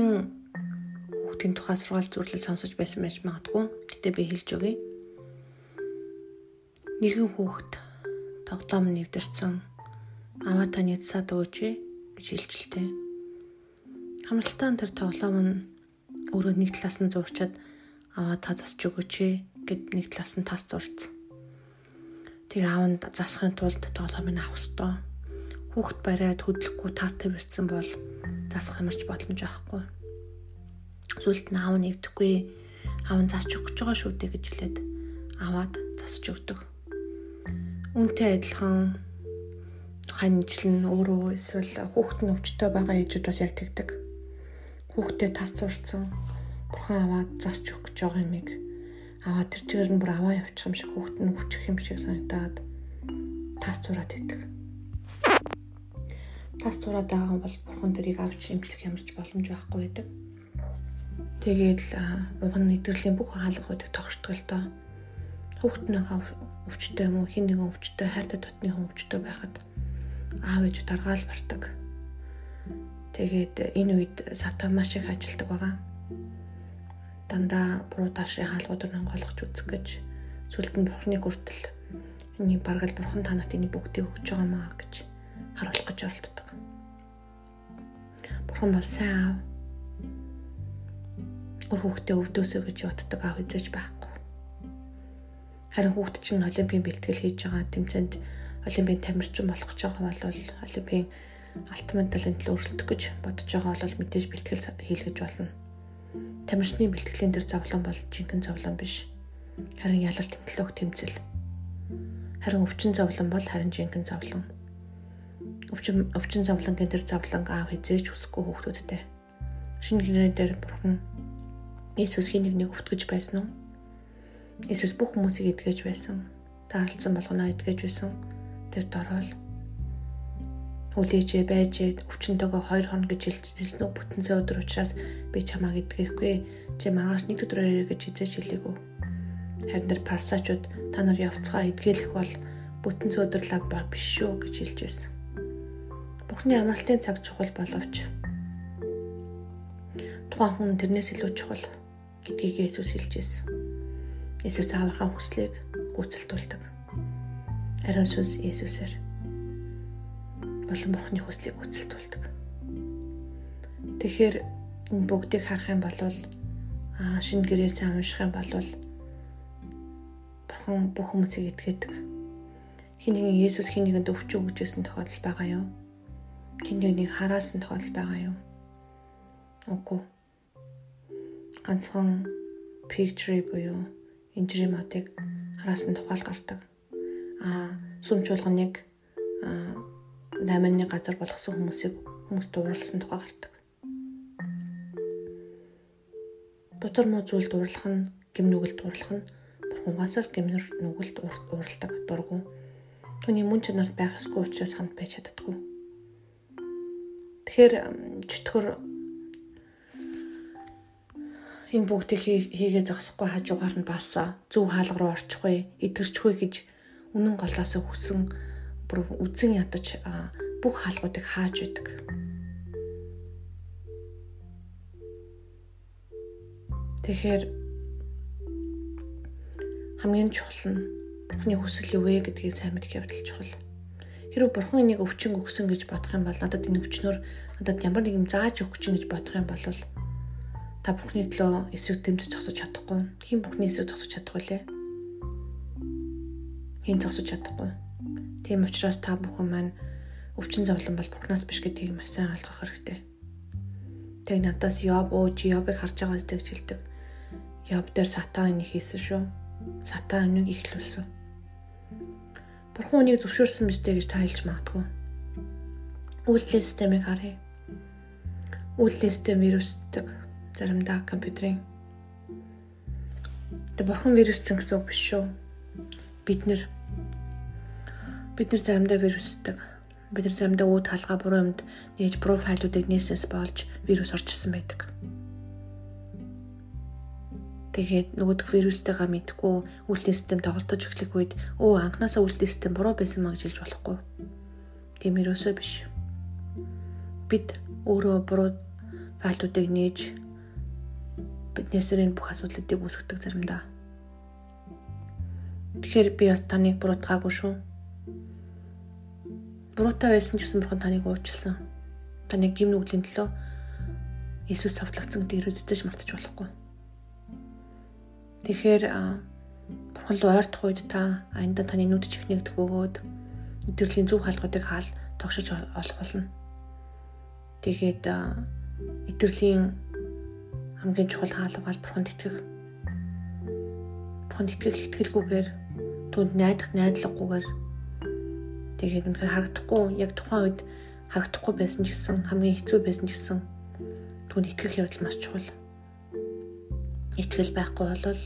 хүүхдийн тухай сургаал зүрлэл сонсож байсан байж магадгүй. Гэтэ би хэлж өгье. Нэгэн хүүхэд тоглоом нэвдэрсэн. Аваа таны цаад өгөөч гэж хэлжилтэй. Хамралтаан тэр тоглоом нь өөрөө нэг талаас нь зурчаад аваа та засч өгөөч гэд нэг талаас нь тас зурцсан. Тэгээ аав нь засахын тулд тоглоомыг авах ёстой. Хүүхэд бариад хөдлөхгүй таатай бэрцсэн бол засах юмарч боломж байхгүй Сүлд нь аав нэвдэхгүй аав нь засч өгч байгаа шүү дээ гэж хэлээд аваад засч өгдөг. Үнтэй адилхан ханжил нь өөрөө эсвэл хүүхэд нь өвчтөй байгаа ээжүүд бас яг тэгдэг. Хүүхдээ тас зурцсан бурхан аваад засч өгч байгаа юмыг аваад тэр чигээр нь бүр аваа явчих юм шиг хүүхэд нь хүчих юм шиг санагдаад тас зураад идэг. Тас зураад байгаа бол бурхан тэрийг авч имжлэх ямарч боломж байхгүй байдаг. Тэгээд нь нэвтрлийн бүх хаалгуудыг доо. Хүүхэд нь өвчтөй юм уу хин нэгэн өвчтөй хайртай дотны хүн өвчтөй байхад аав ээж даргаал бардаг. Тэгээд энэ үед сатан маш их ажилтдаг байгаа. Дандаа буруу таашийн хаалгуудыг хангуулгаж үзэх гэж сүлд нь бурхны хүртэл энэ баргал бурхан танат энэ бүгдийг өгч байгаа маа гэж харуулах гэж оролддог. Бурхан бол сайн аав өөр хүүхдээ өвдөөсөө гэж боддог аав эзэж байхгүй. Харин хүүхд чинь олимпийн бэлтгэл хийж байгаа тэмцээнд олимпийн тамирчин болох гэж байгаа бол олимпийн алтан медалийн төлөө өрсөлдөх гэж бодож байгаа бол мэдээж бэлтгэл хийлгэж болно. Тамирчны бэлтгэлийн дээр зовлон бол жинхэнэ зовлон биш. Харин ялалт төлөөх тэмцэл. Харин өвчин зовлон бол харин жинхэнэ зовлон. Өвчин өвчин зовлонгийн дээр зовлон аав хизээж үсэхгүй хүүхдүүдтэй. Шинэ гэрээ дээр бурхан Иесус хин нэг нэг өвтгөж байсан уу? Иесус бүх хүмүүсийг эдгэж байсан. Таарлцсан болгоно эдгэж байсан. Тэр дорол үлээжээ байжээ өвчнөөгөө 2 хоног гэж хэлсэн үү бүтэнцээ өдөр учраас би чамааг эдгэхгүй чи маргааш нэг өдөр ирээ гэж хизээж хэлээгүү харин тэр парсачууд та нар явцгаа эдгэлэх бол бүтэнцээ өдөр лав биш шүү гэж хэлж байсан Бурхны амралтын цаг чухал боловч тухайн хүн тэрнээс илүү чухал гэдгийг Есүс хэлж байсан. Есүс аавынхаа хүслийг гүйцэлдүүлдэг. Ариун сүнс Есүсээр болон Бурхны хүслийг гүйцэлдүүлдэг. Тэгэхээр энэ бүгдийг харах юм бол аа шинэ гэрээсээ унших юм бол Бурхан бүх хүмүүсийг эдгэдэг. Хин нэгэн Есүс хин нэгэнд өвчөө өгчөөсөн тохиолдол байгаа юу? Хин нэгнийг хараасан тохиолдол байгаа юу? Үгүй ганцхан picture буюу инжирийн модыг хараасан тухайл гардаг. Аа сүм чуулганыг аа 8-ны газар болгосон хүмүүсийг хүмүүс дуурлсан тухай гардаг. Дотор муу зүйл дуурлах нь гим нүгэл дуурлах нь бурхугаас л гим нүгэлд уурладаг дургу. Түүний мөн чанарт байх ёсгүй учраас хамт байж чаддаггүй. Тэгэхээр чөтгөр энэ бүгдийг хийгээ зогсохгүй хажуугаар нь бас зөв хаалга руу орчихгүй идэрчгүй гэж үнэн голоосоо хүсэн бүр үзэн ядаж бүх хаалгуудыг хааж байдаг. Тэгэхээр хамгийн чухал нь Бурхны хүсэл юу вэ гэдгийг сайн мэдэх явдал чухал. Хэрвээ Бурхан энийг өвчин өгсөн гэж бодох юм бол надад энэ өвчнөр надад ямар нэг юм зааж өгч гэж бодох юм бол та бүхний төлөө эсрэг дэмжиж зогсож чадахгүй. Хин бүхний эсрэг зогсож чадахгүй лээ. Хин зогсож чадахгүй. Тийм учраас та бүхэн маань өвчин зовлон бол Бурханаас биш гэдгийг маш сайн ойлгох хэрэгтэй. Тэг надаас Йоб ууж Йобыг харж байгаа зүг жилдэг. Йоб дээр сатан энийг хийсэн шүү. Сатан өмнөг ихлүүлсэн. Бурхан үнийг зөвшөөрсөн мэт гэж та хэлж магадгүй. Үйлдэл системийг харъя. Үйлдэл систем вирусдаг заримдаа компьютерийн Тэг бурхан вирусцэн гэсэн үг биш шүү. Бид нэр бид нар заримдаа вирусдаг. Бид нар заримдаа үүд халгаа буруу юмд нээж профайлуудыг нээсээс болж вирус орчсон байдаг. Тэгээд нөгөөх вирустайгаа мэдгүй үйлдэл систем тоглолтож эхлэх үед өө анханасаа үйлдэл систем буруу байсан маа гэж хэлж болохгүй. Тийм ерөөсөө биш. Бид өөрөө буруу файлуудыг нээж Эхнээсээ энэ бүх асуудлуудыг үүсгдэг заримдаа. Тэгэхээр би бас таныг буруутгаагүй шүү. Буруутай байсан ч гэсэн бурхан таныг уучлсан. Таныг гим нүглийн төлөө Иесус совлогцсон гэдэг эргэж мартаж болохгүй. Тэгэхээр бурхан руу ойртох үед та аянда таны нүд чихнэгдэх бөгөөд өдрлийн зөв хаалгуудыг хаал тогшиж олох болно. Тэгээд өдрлийн хамгийн чухал хаалга бол бурханд итгэх. Бурханд итгэх итгэлгүйгээр түнд найдах найдлаггүйгээр тэгээд үнэхээр харагдахгүй яг тухайн үед харагдахгүй байсан ч гэсэн хамгийн хэцүү байсан ч гэсэн түнд итгэх явдал маш чухал. Итгэл байхгүй бол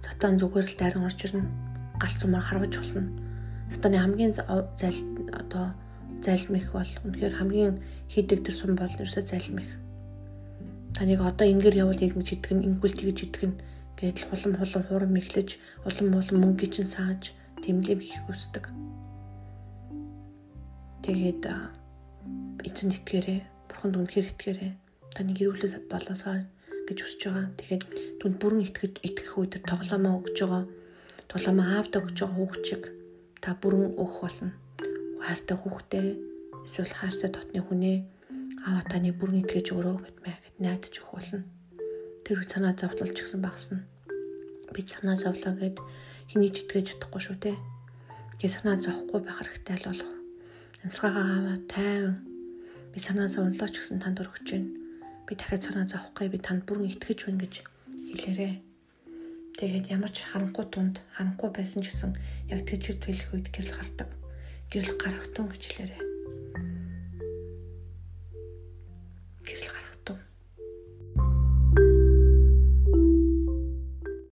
сатан зүгээр л дайран орж ирнэ. Галц зумаар харваж болно. Сатаны хамгийн зайл одоо зайлмих бол үнэхээр хамгийн хийдэг тэр сум бол ерөөсөө зайлмих. Таныг одоо ингээр явуул ингэж итгэн, ингэвэл тэгж итгэн гэдэл улам улам хурам мэхлэж улам улам мөнгө чинь сааж тэмлэм хийх хүсдэг. Тэгээд эзэн итгээрээ бурханд үнэхээр итгээрээ таны гэрүүлээс болоосаа гэж хүсэж байгаа. Тэгэхээр түнд бүрэн итгэж итгэх үед тоглоомоо өгж байгаа. Тоглоомоо аавдаа өгж байгаа хүүхчиг та бүрэн өгөх болно. Хайртай хүүхдээ эсвэл хайртай дотны хүнээ аваа таны бүрэн итгэж өрөө гэдмээ гэд найдаж өгөх болно тэр санаа зовлолч гэсэн багсна. Би санаа зовлоо гэд хэний ч итгэж чадахгүй шүү те. Тэгээ санаа зовхгүй байх хэрэгтэй л болох. Амьсгаагаа аваа тайван. Би санаа зовлоо ч гэсэн танд өргөж байна. Би дахиад санаа зовхгүй би танд бүрэн итгэж байна гэж хэлээрээ. Тэгээд ямар ч харанхуй тунд харанхуй байсан ч гэсэн яг тэгж хэлэх үед гэрэл гардаг. Гэрэл гарахтун гэж хэлээрээ.